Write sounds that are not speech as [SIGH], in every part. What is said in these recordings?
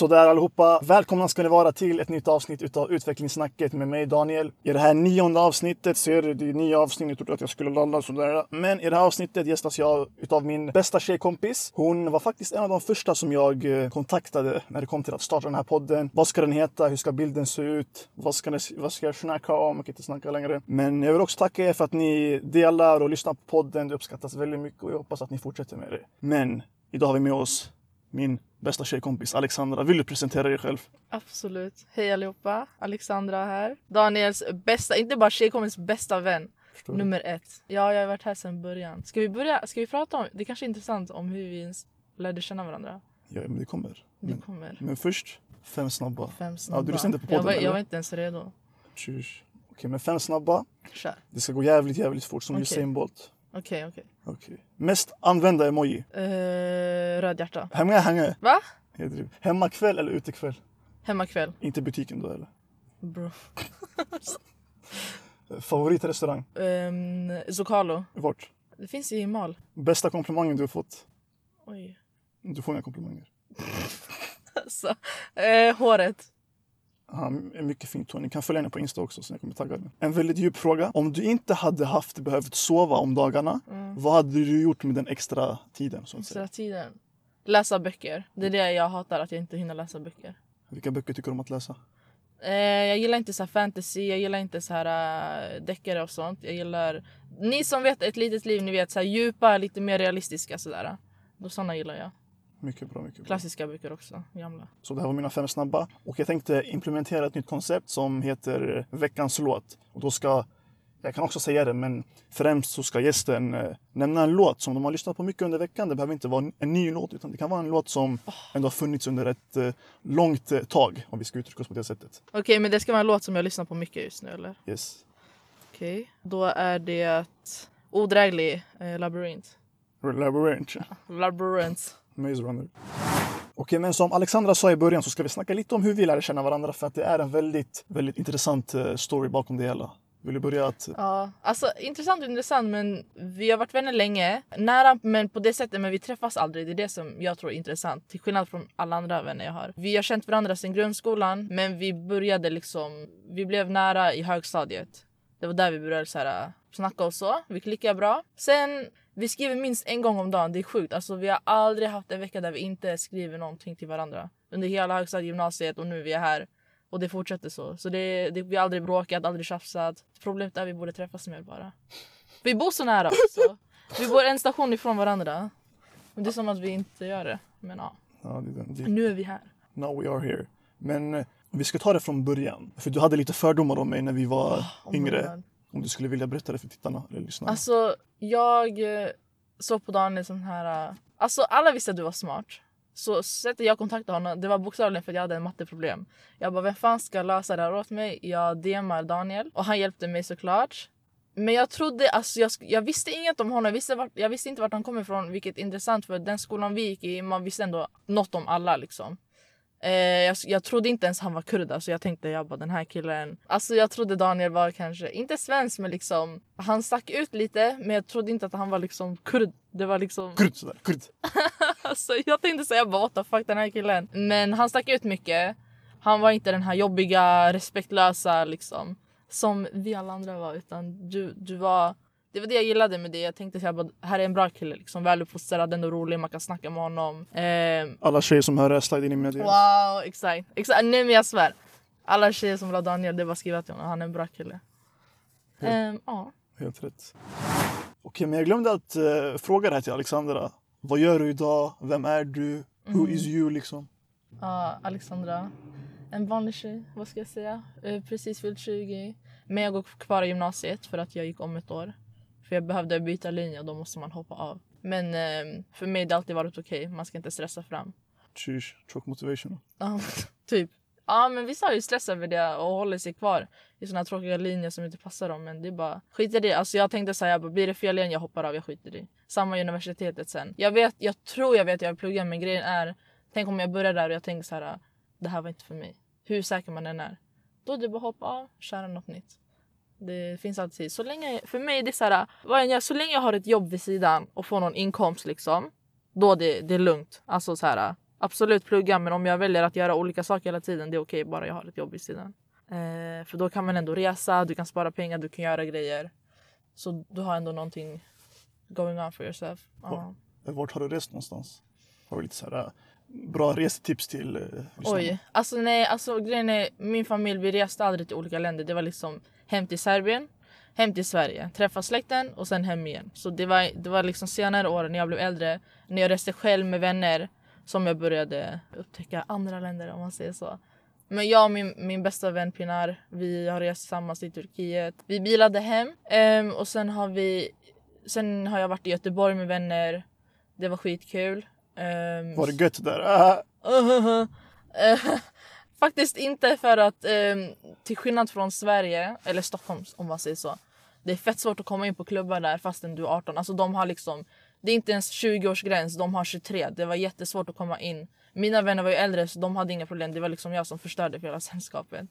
Sådär allihopa. Välkomna ska ni vara till ett nytt avsnitt utav Utvecklingssnacket med mig Daniel. I det här nionde avsnittet så är det, det är nio avsnitt. Jag trodde att jag skulle landa sådär. Men i det här avsnittet gästas jag utav min bästa tjejkompis. Hon var faktiskt en av de första som jag eh, kontaktade när det kom till att starta den här podden. Vad ska den heta? Hur ska bilden se ut? Vad ska, ni, vad ska jag snacka om? Jag kan inte snacka längre. Men jag vill också tacka er för att ni delar och lyssnar på podden. Det uppskattas väldigt mycket och jag hoppas att ni fortsätter med det. Men idag har vi med oss min bästa tjejkompis Alexandra. Vill du presentera dig själv? Absolut. Hej allihopa. Alexandra här. Daniels bästa, inte bara tjejkompis, bästa vän. Nummer ett. Ja, jag har varit här sedan början. Ska vi börja? Ska vi prata om, det kanske är intressant om hur vi ens lärde känna varandra. Ja, men det kommer. Det Men, kommer. men först, fem snabba. Fem snabba. du lyssnade på jag, podden, var, eller? jag var inte ens redo. Tjus. Okej, men fem snabba. Kör. Det ska gå jävligt, jävligt fort som Okej. Usain Bolt. Okej, okej. Okej. Mest använda emoji. Eh, röd hjärta. Hemma, hemma. Va? Jag driver. Hemmakväll eller utekväll? Hemmakväll. Inte butiken då eller? Bro. [LAUGHS] Favoritrestaurang? Um, Zocalo. Vart? Det finns i Mal. Bästa komplimangen du har fått? Oj. Du får inga komplimanger. [LAUGHS] Alltså. Eh, håret. Han är mycket fint hår. Ni kan följa henne på Insta också så ni kommer tagga henne. En väldigt djup fråga. Om du inte hade haft behövt sova om dagarna, vad hade du gjort med den extra tiden? Så att säga? Extra tiden. Läsa böcker. Det är det jag hatar, att jag inte hinner läsa böcker. Vilka böcker tycker du om att läsa? Eh, jag gillar inte så här fantasy, jag gillar inte så här uh, deckare och sånt. Jag gillar... Ni som vet ett litet liv, ni vet så här djupa, lite mer realistiska sådär. Då såna gillar jag. Mycket bra, mycket bra. Klassiska böcker också, gamla. Så det här var mina fem snabba. Och jag tänkte implementera ett nytt koncept som heter veckans låt. Och då ska, jag kan också säga det, men främst så ska gästen eh, nämna en låt som de har lyssnat på mycket under veckan. Det behöver inte vara en, ny låt, utan det kan vara en låt som ändå har funnits under ett eh, långt eh, tag, om vi ska uttrycka oss på det sättet. Okej, men det ska vara en låt som jag lyssnar på mycket just nu, eller? Yes. Okej. Då är det Odräglig eh, labyrint. Labyrinth. Labyrinth. Maze Runner. Okej, men som Alexandra sa i början så ska vi snacka lite om hur vi lärde känna varandra för att det är en väldigt, väldigt intressant eh, story bakom det hela. Vill du börja att... Ja, alltså intressant och intressant men vi har varit vänner länge. Nära men på det sättet men vi träffas aldrig. Det är det som jag tror är intressant. Till skillnad från alla andra vänner jag har. Vi har känt varandra sedan grundskolan men vi började liksom, vi blev nära i högstadiet. Det var där vi började så här, snacka och så. Vi klickade bra. Sen, vi skriver minst en gång om dagen. Det är sjukt. Alltså, vi har aldrig haft en vecka där vi inte skriver någonting till varandra. Under hela högstadiet, gymnasiet och nu vi är här. Och det fortsätter så. Så det, det, vi har aldrig bråkat, aldrig tjafsat. Problemet är att vi borde träffas mer bara. Vi bor så nära också. Vi bor en station ifrån varandra. Men det är som att vi inte gör det. Men ja, Ja, det, är det, nu är vi här. Now we are here. Men eh, vi ska ta det från början. För du hade lite fördomar om mig när vi var Oh my yngre. Om du skulle vilja berätta det för tittarna eller lyssnarna. Alltså, jag eh, såg på Daniel som här... eh, Alltså, alla visste att du var smart. Så sättet jag kontaktade honom, det var bokstavligen för att jag hade en matteproblem. Jag bara, vem fan ska lösa det här åt mig? Jag DMar Daniel och han hjälpte mig såklart. Men jag trodde, alltså jag, jag visste inget om honom. Jag visste, vart, jag visste inte vart han kom ifrån, vilket är intressant för den skolan vi gick i, man visste ändå något om alla liksom. Eh, jag, jag trodde inte ens han var kurd. Alltså jag tänkte jag bara den här killen. Alltså jag trodde Daniel var kanske, inte svensk men liksom. Han stack ut lite men jag trodde inte att han var liksom kurd. Det var liksom. [LAUGHS] Kurd sådär, kurd. Alltså jag tänkte säga bara what the fuck den här killen. Men han stack ut mycket. Han var inte den här jobbiga, respektlösa liksom. Som vi alla andra var. Utan du, du var... Det var det jag gillade med det. Jag tänkte så här, bara, här är en bra kille. Liksom, väluppfostrad, ändå rolig, man kan snacka med honom. Ehm, Alla tjejer som hör det, slide in i mina. Wow, exakt. exakt. Nej men jag svär. Alla tjejer som ha Daniel, det att skriva till honom. Han är en bra kille. Ehm, Ja. Helt rätt. Okej, men jag glömde att eh, fråga det här till Alexandra. Vad gör du idag? Vem är du? Who is you liksom? Ja, Alexandra. En vanlig tjej, vad ska jag säga? Eh, precis fyllt 20. Men jag går kvar i gymnasiet för att jag gick om ett år. För jag behövde byta linje och då måste man hoppa av. Men eh, för mig har det alltid varit okej. Man ska inte stressa fram. Tjus, tjock motivation. Ja, [LAUGHS] typ. Ja men vissa har ju stress över det och håller sig kvar i såna här tråkiga linjer som inte passar dem. Men det är bara skit i det. Alltså jag tänkte säga blir det fel igen jag hoppar av, jag skiter i. Samma i universitetet sen. Jag vet, jag tror jag vet att jag vill plugga men grejen är Tänk om jag börjar där och jag tänker så här det här var inte för mig. Hur säker man än är. Då är det bara hoppa av, köra något nytt. Det finns alltid tid. Så länge, för mig är det så här, vad jag gör, så länge jag har ett jobb vid sidan och får någon inkomst liksom. Då det, det är lugnt. Alltså så här, absolut plugga men om jag väljer att göra olika saker hela tiden det är okej bara jag har ett jobb vid sidan. Eh, för då kan man ändå resa, du kan spara pengar, du kan göra grejer. Så du har ändå någonting going on for yourself. Ja. Vart har du rest någonstans? Har du lite så här äh, bra resetips till eh? Oj, alltså nej, alltså grejen är min familj vi reste aldrig till olika länder. Det var liksom hem till Serbien, hem till Sverige, träffa släkten och sen hem igen. Så det var, det var liksom senare år när jag blev äldre, när jag reste själv med vänner som jag började upptäcka andra länder om man säger så. Men jag och min, min bästa vän Pinar, vi har rest tillsammans i Turkiet. Vi bilade hem ehm, och sen har vi Sen har jag varit i Göteborg med vänner. Det var skitkul. Ehm, Var det gött där? Ah, [LAUGHS] Eh, Faktiskt inte för att eh, till skillnad från Sverige, eller Stockholm om man säger så. Det är fett svårt att komma in på klubbar där fastän du är 18. Alltså de har liksom, det är inte ens 20-årsgräns, de har 23. Det var jättesvårt att komma in. Mina vänner var ju äldre så de hade inga problem. Det var liksom jag som förstörde för hela [LAUGHS] sällskapet.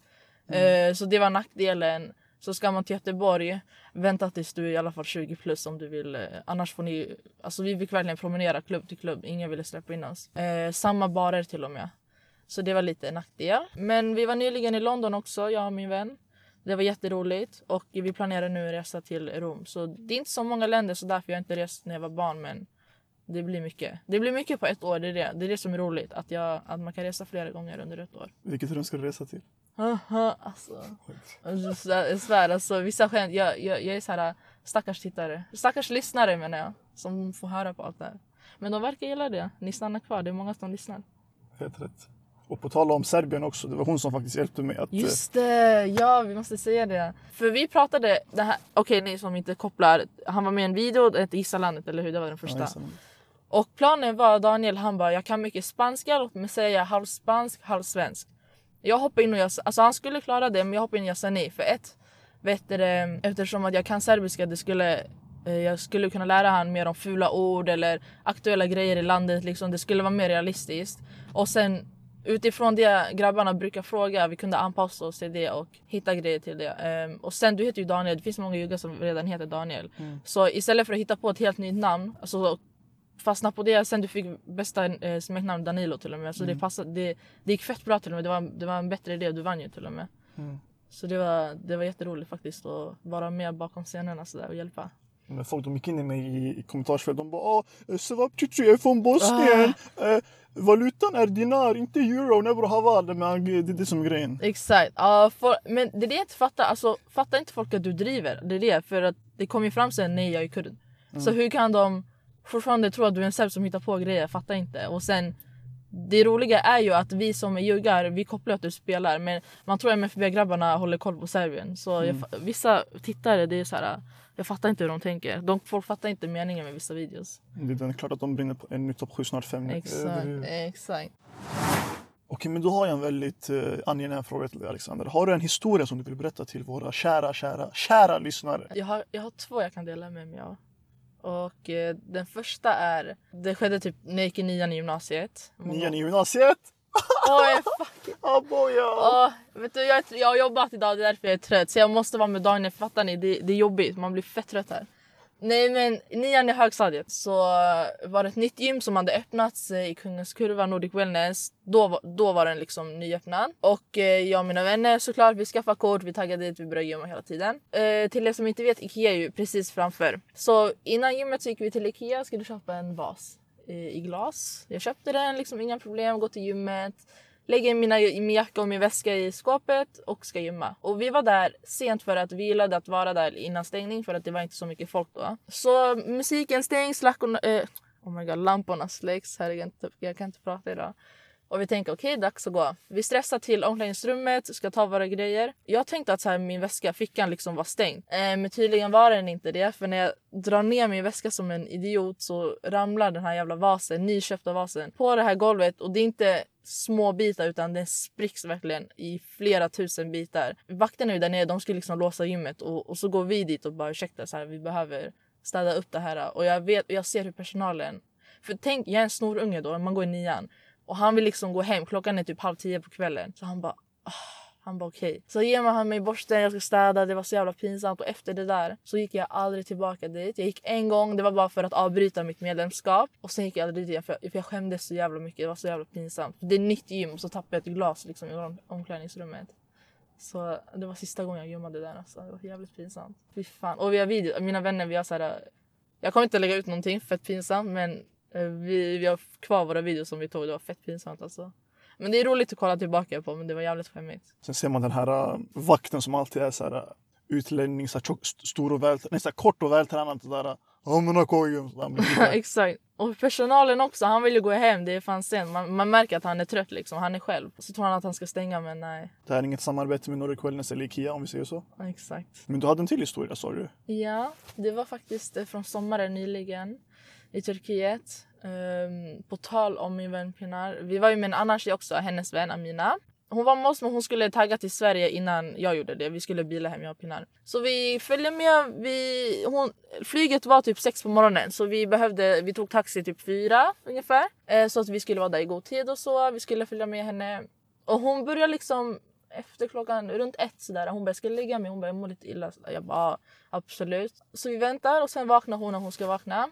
Eh, så det var nackdelen. Så ska man till Göteborg, vänta tills du är i alla fall 20 plus om du vill. Eh, annars får ni, alltså vi fick verkligen promenera klubb till klubb. Ingen ville släppa in oss. Eh, samma barer till och med. Så det var lite nackdel. Men vi var nyligen i London också, jag och min vän. Det var jätteroligt och vi planerar nu en resa till Rom. Så det är inte så många länder så därför jag inte rest när jag var barn men det blir mycket. Det blir mycket på ett år, det är det, det, är det som är roligt. Att, jag, att man kan resa flera gånger under ett år. vilket rum ska du resa till? Alltså, Jag svär, alltså, vissa skämt. Jag, jag, jag är så här stackars tittare. Stackars lyssnare menar jag. Som får höra på allt det här. Men de verkar gilla det. Ni stannar kvar. Det är många som lyssnar. Helt rätt. Och på tal om Serbien också, det var hon som faktiskt hjälpte mig att... Just det! Ja, vi måste säga det. För vi pratade... det här Okej, ni som inte kopplar. Han var med i en video, hette Gissa landet, eller hur? Det var den ja, första. det. Och planen var, Daniel han bara, jag kan mycket spanska, låt mig säga halv spansk, halv svensk. Jag hoppade in och jag, alltså han skulle klara det men jag hoppade in och jag sa nej. För ett, vet du, eftersom att jag kan serbiska, det skulle, eh, jag skulle kunna lära han mer om fula ord eller aktuella grejer i landet. Liksom. Det skulle vara mer realistiskt. Och sen utifrån det grabbarna brukar fråga, vi kunde anpassa oss till det och hitta grejer till det. Ehm, och sen, du heter ju Daniel, det finns många juggar som redan heter Daniel. Så istället för att hitta på ett helt nytt namn, alltså fastna på det. Sen du fick bästa eh, smeknamn Danilo till och med. Så det, passade, det, det gick fett bra till och med. Det var, det var en bättre idé. Du vann ju till och med. Mm. Så det var, det var jätteroligt faktiskt att vara med bakom scenerna så där, och hjälpa. Men folk de gick in i mig i, i kommentarsfält. De bara ah, Sevap Cici är från Bosnien. Eh, valutan är dinar, inte euro. Nebro haval. Men det är det som är grejen. Exakt. Ja, för, men det är det jag inte fattar. Alltså, fattar inte folk att du driver? Det är det. För att det kom ju fram sen, nej jag är kurd. Så hur kan de fortfarande tro att du är en serb som hittar på grejer? Jag fattar inte. Och sen det roliga är ju att vi som är juggar, vi kopplar att du spelar men man tror att MFB-grabbarna håller koll på Serbien. Så jag, fa- vissa tittare, det är så här, jag fattar inte hur de tänker. De, folk fattar inte meningen med vissa videos. Det är klart att de brinner på en ny topp 7, snart 5. Exakt, exakt. Okej, men då har jag en väldigt uh, angenäm fråga till dig Alexander. Har du en historia som du vill berätta till våra kära, kära, kära lyssnare? Jag har, jag har två jag kan dela med mig av. Och eh, den första är, det skedde typ när jag gick i nian i gymnasiet. Nian i gymnasiet? Oj, fuck. Aboja! Åh, [LAUGHS] vet du, jag, är jag har jobbat idag, det är därför jag är trött. Så jag måste vara med Daniel, fattar ni? Det, det är jobbigt, man blir fett trött här. Nej men nian i högstadiet så var det ett nytt gym som hade öppnats eh, i Kungens Kurva, Nordic Wellness. Då, var- då var den liksom nyöppnad. Och eh, jag och mina vänner såklart, vi skaffade kort, vi taggade dit, vi började gymma hela tiden. Eh, till er som inte vet, Ikea är ju precis framför. Så innan gymmet så gick vi till Ikea och skulle köpa en vas eh, i glas. Jag köpte den, liksom inga problem, gå till gymmet. Lägger mina, min jacka och min väska i skåpet och ska gymma. Och vi var där sent för att vi gillade att vara där innan stängning för att det var inte så mycket folk då. Så musiken stängs, lackorna, eh, oh my god, lamporna släcks. Herregud, jag kan inte- jag kan inte prata idag. Och vi tänker okej, dags att gå. Vi stressar till omklädningsrummet, ska ta våra grejer. Jag tänkte att så här, min väska, fickan liksom var stängd. Eh, men tydligen var den inte det. För när jag drar ner min väska som en idiot så ramlar den här jävla vasen, nyköpta vasen, på det här golvet. Och det är inte små bitar utan den spricks verkligen i flera tusen bitar. Vakterna är där nere, de ska liksom låsa gymmet och, och så går vi dit och bara ursäkta så här, vi behöver städa upp det här. Och jag, vet, jag ser hur personalen... För tänk, jag är en snorunge då, man går i nian. Och han vill liksom gå hem, klockan är typ halv tio på kvällen. Så han bara... Ah. Han bara okej. Så ger man han mig borsten, jag ska städa, det var så jävla pinsamt. Och efter det där så gick jag aldrig tillbaka dit. Jag gick en gång, det var bara för att avbryta mitt medlemskap. Och sen gick jag aldrig dit igen för, för jag skämdes så jävla mycket. Det var så jävla pinsamt. Det är nytt gym och så tappade jag ett glas liksom, i om- omklädningsrummet. Så det var sista gången jag gömde där. Alltså. Det var jävligt pinsamt. Fy fan. Och vi har video, mina vänner, vi har så här, Jag kommer inte lägga ut någonting, fett pinsamt. Men vi, vi har kvar våra videos som vi tog. Det var fett pinsamt alltså. Men det är roligt att kolla tillbaka på, men det var jävligt skämmigt. Sen ser man den här äh, vakten som alltid är så här äh, utlänning, så här tjock, st- stor och väl, nej, så här kort och vältränad. Ja men är- [LAUGHS] Exakt. Och personalen också, han vill ju gå hem. Det är fan sent. Man, man märker att han är trött liksom. Han är själv. Så tror han att han ska stänga, men nej. Det här är inget samarbete med Nordic Wellness eller Ikea om vi säger så. Exakt. Men du hade en till historia sa du. Ja, det var faktiskt eh, från sommaren nyligen i Turkiet. Um, på tal om min vän Pinar. Vi var ju med en annan tjej också, hennes vän Amina. Hon var med oss men hon skulle tagga till Sverige innan jag gjorde det. Vi skulle bila hem jag och Pinar. Så vi följde med. Vi, hon, flyget var typ sex på morgonen så vi behövde, vi tog taxi typ fyra ungefär. Eh, så att vi skulle vara där i god tid och så. Vi skulle följa med henne. Och hon började liksom efter klockan runt ett sådär. Hon bara, ska jag lägga mig? Hon bara, jag mår lite illa. Jag bara, absolut. Så vi väntar och sen vaknar hon när hon ska vakna.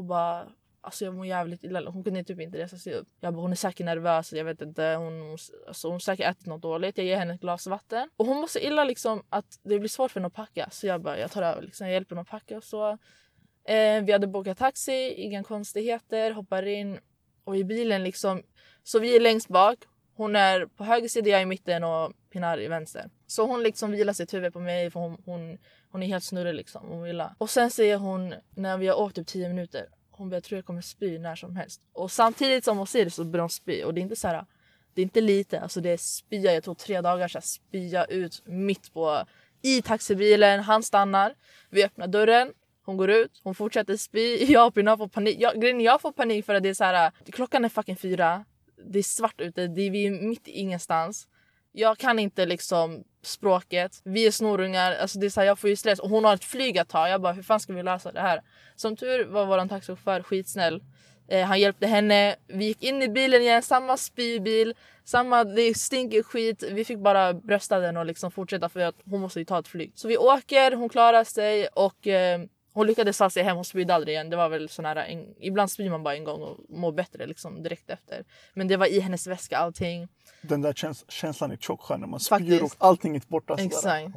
Och bara, alltså jag mår jävligt illa. Hon kunde typ inte resa sig upp. Jag bara, hon är säkert nervös. Jag vet inte. Hon, alltså, hon har säkert ätit något dåligt. Jag ger henne ett glas vatten. Och hon mår så illa liksom att det blir svårt för henne att packa. Så jag bara, jag tar över liksom. Jag hjälper henne att packa och så. Eh, vi hade bokat taxi, inga konstigheter. Hoppar in. Och i bilen liksom. Så vi är längst bak. Hon är på höger sida, jag är i mitten och Pinar i vänster. Så hon liksom vilar sitt huvud på mig för hon, hon, hon är helt snurrig liksom. Hon vilar. Och sen säger hon när vi har åkt typ 10 minuter. Hon bara, jag tror jag kommer spy när som helst. Och samtidigt som hon säger det så börjar hon spy. Och det är inte så här, det är inte lite. Alltså det är spya. Jag tog tre dagar så här, spya ut mitt på i taxibilen. Han stannar. Vi öppnar dörren. Hon går ut, hon fortsätter spy. [LAUGHS] Jag och Pina får panik. Jag, grejen jag får panik för att det är så här. Klockan är fucking fyra. Det är svart ute. Det är, vi är mitt i ingenstans. Jag kan inte liksom språket. Vi är snorungar. Alltså det är så här, jag får ju stress. Och hon har ett flyg att ta. Jag bara, hur fan ska vi lösa det här? Som tur var vår taxichaufför skitsnäll. Eh, han hjälpte henne. Vi gick in i bilen igen. Samma spybil. Samma, det stinker skit. Vi fick bara brösta den och liksom fortsätta för att hon måste ju ta ett flyg. Så vi åker, hon klarar sig och eh, hon lyckades ta sig hem. Hon spydde aldrig igen. Det var väl sån här, en, ibland spyr man bara en gång och mår bättre liksom direkt efter. Men det var i hennes väska allting. Den där käns känslan är tjockskär när man spyr Faktiskt. och allting är borta. Exakt.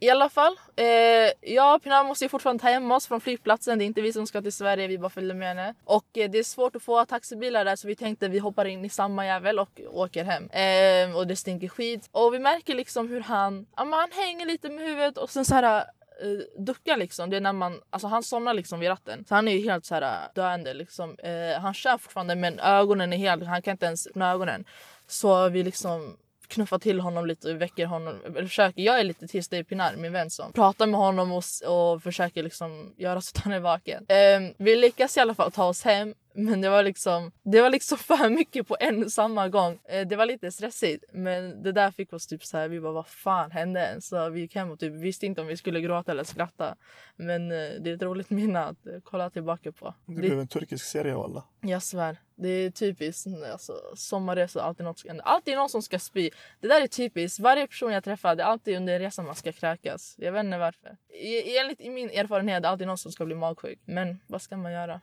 I alla fall, eh, jag och Pinar måste ju fortfarande ta hem oss från flygplatsen. Det är inte vi som ska till Sverige, vi bara följer med henne. Och eh, det är svårt att få taxibilar där så vi tänkte vi hoppar in i samma jävel och åker hem. Eh, och det stinker skit. Och vi märker liksom hur han, ja, han hänger lite med huvudet och sen så här eh, duckar liksom. Det är när man, alltså han somnar liksom vid ratten. Så han är ju helt så här eh, döende liksom. Eh, han kör fortfarande men ögonen är helt, han kan inte ens öppna ögonen. Så vi liksom knuffar till honom lite och väcker honom. Eller försöker, jag är lite tyst, det är Pinar, min vän som pratar med honom och, och försöker liksom göra så att han är vaken. Ehm, vi lyckas i alla fall ta oss hem. Men det var liksom, det var liksom [LAUGHS] för mycket på en och samma gång. Eh, det var lite stressigt. Men det där fick oss typ så här, vi bara vad fan hände? Så vi gick hem och typ visste inte om vi skulle gråta eller skratta. Men eh, det är ett roligt minne att eh, kolla tillbaka på. Det Det- blev en turkisk serie alla. jag svär. Det är typiskt. Alltså, sommarresor, alltid något ska hända. Alltid någon som ska spy. Det där är typiskt. Varje person jag träffar, det är alltid under resan man ska kräkas. Jag vet inte varför. I, enligt i min erfarenhet är det alltid någon som ska bli magsjuk. Men vad ska man göra?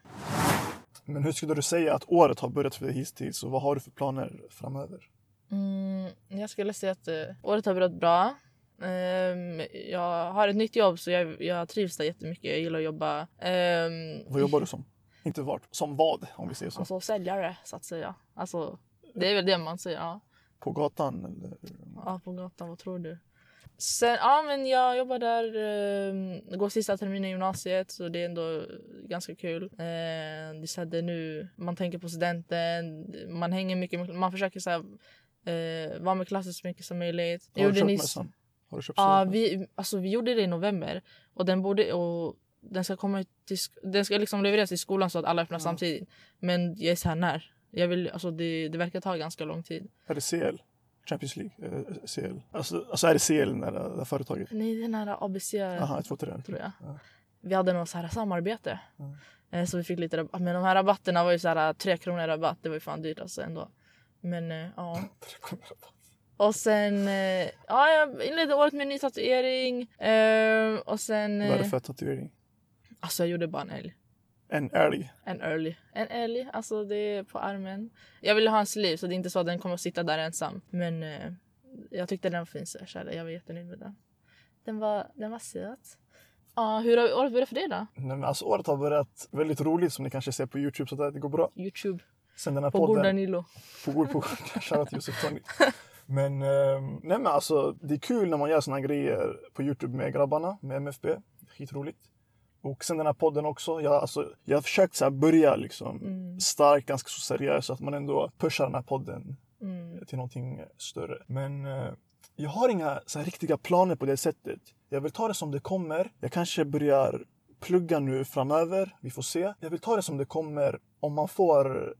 Men hur skulle du säga att året har börjat för dig hittills och vad har du för planer framöver? Mm, jag skulle säga att uh, året har börjat bra. Ehm, jag har ett nytt jobb så jag, jag trivs där jättemycket. Jag gillar att jobba. Um, Vad jobbar du som? Inte vart, som vad om vi säger så. Alltså säljare så att säga. Alltså, det är väl det man säger. Ja. På gatan eller? Ja, på gatan. Vad tror du? Sen, ja, men jag jobbar där. Eh, går sista terminen i gymnasiet, så det är ändå ganska kul. Eh, det så det nu man tänker på studenten. Man hänger mycket Man försöker så här, eh, vara med klassen så mycket som möjligt. Har du köpt mässan? Har du köpt Ja, vi, alltså, vi gjorde det i november. Och den borde... Och den ska komma till, den ska liksom levereras i skolan så att alla öppnar Ja. samtidigt. Men jag är så här när. Jag vill, alltså, det, det verkar ta ganska lång tid. Är det CL? Champions League? Eh, CL? Alltså, alltså är det CL det där, det där företaget? Nej, den här ABC... Aha, ett, två, tre. tror jag. Ja. Vi hade något så här samarbete. Ja. Eh, Så vi fick lite rabatt. Men de här rabatterna var ju så här tre kronor rabatt. Det var ju fan dyrt alltså ändå. Men eh, ja. [LAUGHS] Och sen, eh, ja jag inledde året med en ny tatuering. Eh, och sen... Vad är det Eh, för tatuering? alltså jag gjorde bara en älg. En älg. En early. En älg, alltså det är på armen. Jag ville ha en liv så det är inte så att den kommer att sitta där ensam. Men eh, jag tyckte den var fin så jag körde. Jag var jättenöjd med den. Den var, den var söt. Ja, hur har året börjat för dig då? Nej, men alltså, året har börjat väldigt roligt som ni kanske ser på Youtube. Så där, det går bra. Youtube. Sen den här På podden. Goda Nilo. På god på [LAUGHS] Shoutout till Josef Tony. Men, ehm, nej men alltså, det är kul när man gör såna här grejer på Youtube med grabbarna, med MFB. Skitroligt. Och sen den här podden också. Jag, alltså, jag har försökt så börja liksom Mm. starkt, ganska så seriöst. Så att man ändå pushar den här podden Mm. till någonting större. Men eh, jag har inga så här, riktiga planer på det sättet. Jag vill ta det som det kommer. Jag kanske börjar plugga nu framöver. Vi får se. Jag vill ta det som det kommer. Om man får...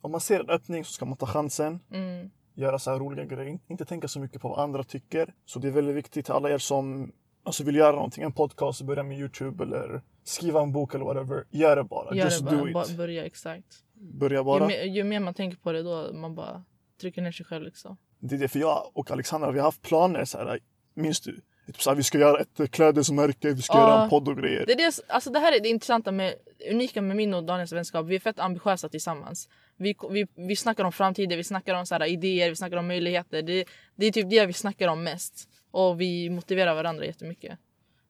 Om man ser en öppning så ska man ta chansen. Mm. Göra så här roliga grejer. In- Inte tänka så mycket på vad andra tycker. Så det är väldigt viktigt till alla er som alltså, vill göra någonting. En podcast, börja med Youtube eller skriva en bok eller whatever. Gör det bara. Gör Just det bara. do it. bara. Börja exakt. Börja Ju bara. mer, ju mer man tänker på det då man bara trycker ner sig själv liksom. Det är det, för jag och Alexandra vi har haft planer så här, minns du? Typ så här, vi ska göra ett eh, klädesmärke, vi ska Ja. göra en podd och grejer. Det, är det, alltså det här är det intressanta med unika med min och Daniels vänskap. Vi är fett ambitiösa tillsammans. Vi, vi, vi snackar om framtiden, vi snackar om så här, idéer, vi snackar om möjligheter. Det, det är typ det vi snackar om mest. Och vi motiverar varandra jättemycket.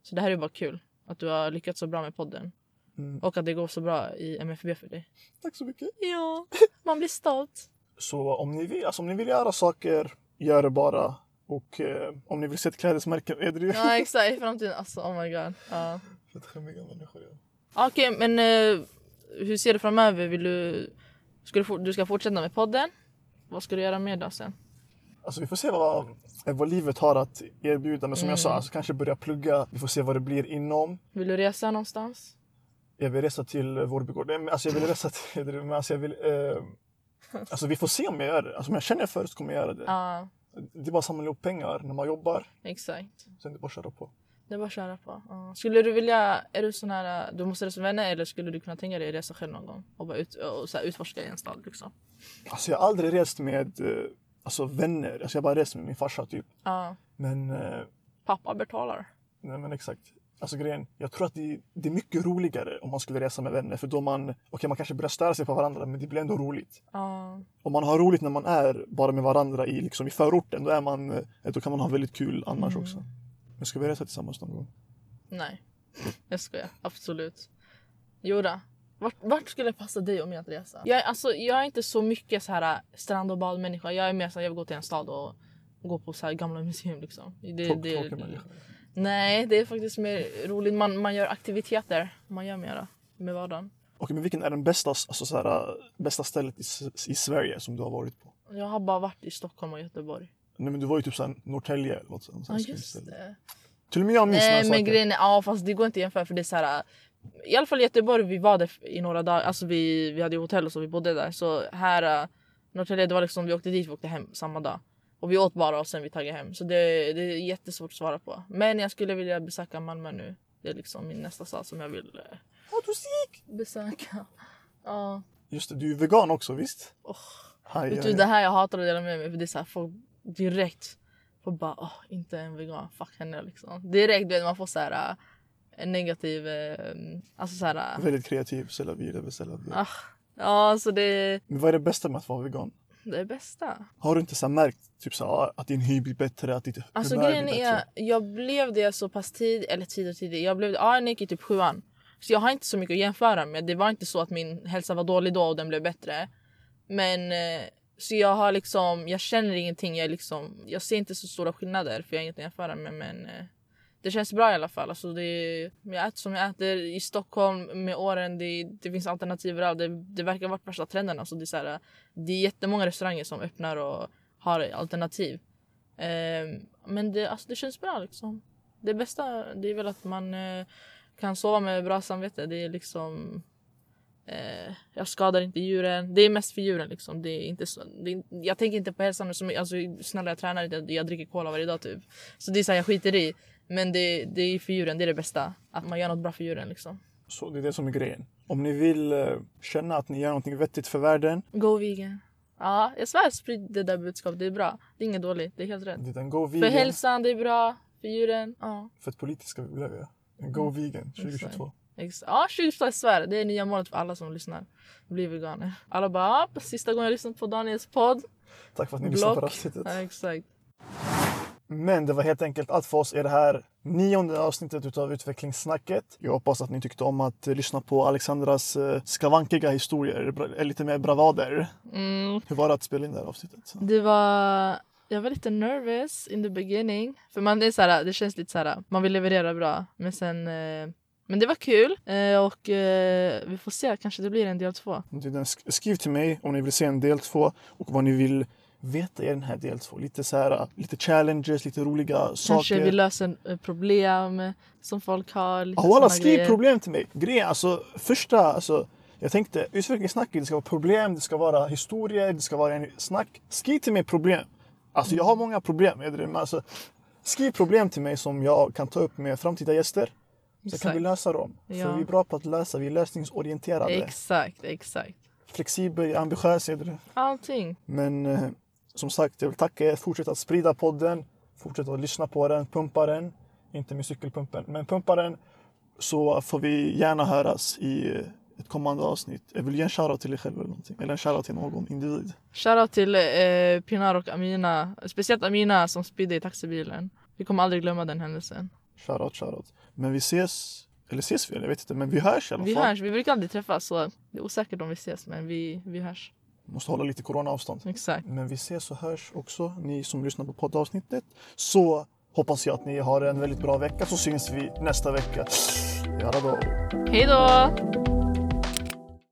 Så det här är bara kul. Att du har lyckats så bra med podden. Mm. Och att det går så bra i MFB för dig. Tack så mycket. Ja, [LAUGHS] man blir stolt. Så om ni vill, alltså, om ni vill göra saker, gör det bara. Och eh, om ni vill se ett klädesmärke är det ju. Ja [LAUGHS] exakt, i framtiden. Alltså oh my god. Ja. Fett skämmiga människor. Ja. Okej, men eh, hur ser du framöver? Vill du, ska du, du ska fortsätta med podden? Vad ska du göra mer då sen? Alltså vi får se vad, eh, vad livet har att erbjuda. Men som jag sa, alltså, kanske börja plugga. Vi får se vad det blir inom. Vill du resa någonstans? Jag vill resa till eh, men Alltså jag vill resa till... [LAUGHS] Men alltså jag vill... Eh, alltså vi får se om jag gör det. Alltså om jag känner för det så kommer jag göra det. Ja, Det är bara att samla ihop pengar när man jobbar. exakt. Sen är det bara att köra på. Det är bara att köra på. Ja. Skulle du vilja, är du sån här, du måste resa med vänner eller skulle du kunna tänka dig att resa själv någon gång? Och bara ut, och så utforska i en stad liksom? Alltså jag har aldrig rest med eh, alltså, vänner. Alltså jag bara rest med min farsa typ. Ja. Men, eh, Pappa betalar. nej men exakt. Alltså grejen, jag tror att det, det är mycket roligare om man skulle resa med vänner. För då man, okej man kanske börjar störa sig på varandra men det blir ändå roligt. Ja. Om man har roligt när man är bara med varandra i, liksom, i förorten, då, är man, eh, då kan man ha väldigt kul annars Mm. också. Men ska vi resa tillsammans någon gång? Nej, jag skojar. Absolut. Jodå. Vart, vart skulle passa dig och mig att resa? Jag, är- alltså, jag är inte så mycket så här strand och badmänniska. Jag är mer så här, jag vill gå till en stad och gå på så här gamla museum liksom. Det, Tråk- det, människa. nej, det är faktiskt mer roligt. Man, man gör aktiviteter. Man gör mera med vardagen. Okej, men vilken är den bästa, alltså, så här, eh, bästa stället i, i Sverige som du har varit på? Jag har bara varit i Stockholm och Göteborg. Nej, men du var ju typ såhär Norrtälje eller något sånt. Ja, just det. Till och med jag minns Nej, men saker. grejen är, ja fast det går inte att jämföra för det är så här. I alla fall i Göteborg, vi var där i några dagar. Alltså vi, vi hade ju hotell och så vi bodde där. Så här, uh, Norrtälje, det var liksom vi åkte dit och åkte hem samma dag. Och vi åt bara och sen vi taggade hem. Så det, det är jättesvårt att svara på. Men jag skulle vilja besöka Malmö nu. Det är liksom min nästa stad som jag vill eh, du besöka. Ja. Just det, du är vegan också visst? Oh. Aj, Vet aj, du, det här jag hatar att dela med mig för det är så här, folk direkt får bara åh, inte en vegan, fuck henne liksom. Direkt vet man får så här äh, en negativ, äh, alltså så här, äh, Väldigt kreativ, c'est vie, det är c'est la vie. ah, ja så det, Men vad är det bästa med att vara vegan? det är bästa. Har du inte så märkt typ så här, att din hy blir bättre, att ditt Alltså humör grejen blir är, bättre? jag blev det så pass tid, eller tid och tid, jag blev det, ja jag gick i typ sjuan. Så jag har inte så mycket att jämföra med. Det var inte så att min hälsa var dålig då och den blev bättre. Men eh, så jag har liksom, jag känner ingenting. Jag, är liksom, jag ser inte så stora skillnader för jag har inget att jämföra med. Men eh, det känns bra i alla fall. Alltså det, jag äter som jag äter i Stockholm med åren. Det, det finns alternativ överallt. Det, det verkar vara värsta trenden. Alltså det, är så här, det är jättemånga restauranger som öppnar och har alternativ. Eh, men det, alltså det känns bra liksom. Det bästa det är väl att man eh, kan sova med bra samvete. Det är liksom... Eh, jag skadar inte djuren. Det är mest för djuren. Liksom. Det är inte så, det är, jag tänker inte på hälsan. Så, alltså, snälla, jag tränar inte. Jag dricker cola varje dag. Typ. Så det är så här, jag skiter i. Men det, det är för djuren. Det är det bästa. Att man gör något bra för djuren. Liksom. Så det är det som är grejen. Om ni vill eh, känna att ni gör någonting vettigt för världen, Go vegan. Ja, jag svär sprid det där budskapet. Det är bra. Det är inget dåligt. Det är helt rätt. En go För vegan. hälsan, det är bra. För djuren. Ja. För ett politiska vi behöver. En go vegan 2022. Ex- Ja, 2022 jag svär. Det är nya målet för alla som lyssnar. Bli veganer. Alla bara, "Ah, sista gången jag lyssnade på Daniels podd. Tack för att ni lyssnade på det här avsnittet. Ja, exakt. Men det var helt enkelt allt för oss i det här nionde avsnittet utav utvecklingssnacket. Jag hoppas att ni tyckte om att eh, lyssna på Alexandras eh, skavankiga historier, eh, lite mer bravader. Mm. Hur var det att spela in det här avsnittet? Det var... Jag var lite nervous in the beginning. För man det är så här, det känns lite så här, man vill leverera bra. Men sen... Eh, men det var kul. Eh, och eh, vi får se, kanske det blir en del två. Sk- Skriv till mig om ni vill se en del två och vad ni vill veta i den här del två. Lite så här, lite challenges, lite roliga Kanske saker. vi löser eh, problem som folk har. Lite såna skriv grejer. problem till mig. Grejen, alltså första, alltså jag tänkte utvecklingssnacket, det ska vara problem, det ska vara historier, det ska vara en snack. Skriv till mig problem. Alltså jag har många problem, är det, men alltså, skriv problem till mig som jag kan ta upp med framtida gäster. Så kan Exakt. vi lösa dem. Ja. För vi är bra på att lösa, vi är lösningsorienterade. Exakt, exakt. Flexibel, ambitiös, är det. Allting. Men eh, som sagt, jag vill tacka er. Fortsätt att sprida podden. Fortsätt att lyssna på den. Pumpa den. Inte med cykelpumpen, men pumpa den. Så får vi gärna höras i ett kommande avsnitt. Jag vill ge en shoutout till er själv eller någonting. Eller en shoutout till någon individ. Shoutout till eh, Pinar och Amina. Speciellt Amina som spydde i taxibilen. Vi kommer aldrig glömma den händelsen. Shoutout, shoutout. Men vi ses. Eller ses vi? Jag vet inte. Men vi hörs i alla Vi fall. hörs. Vi brukar aldrig träffas så det är osäkert om vi ses men vi, vi hörs. Måste hålla lite coronaavstånd. Exakt. Men vi ses och hörs också, ni som lyssnar på poddavsnittet. Så hoppas jag att ni har en väldigt bra vecka så syns vi nästa vecka. Jalla då. Hej då!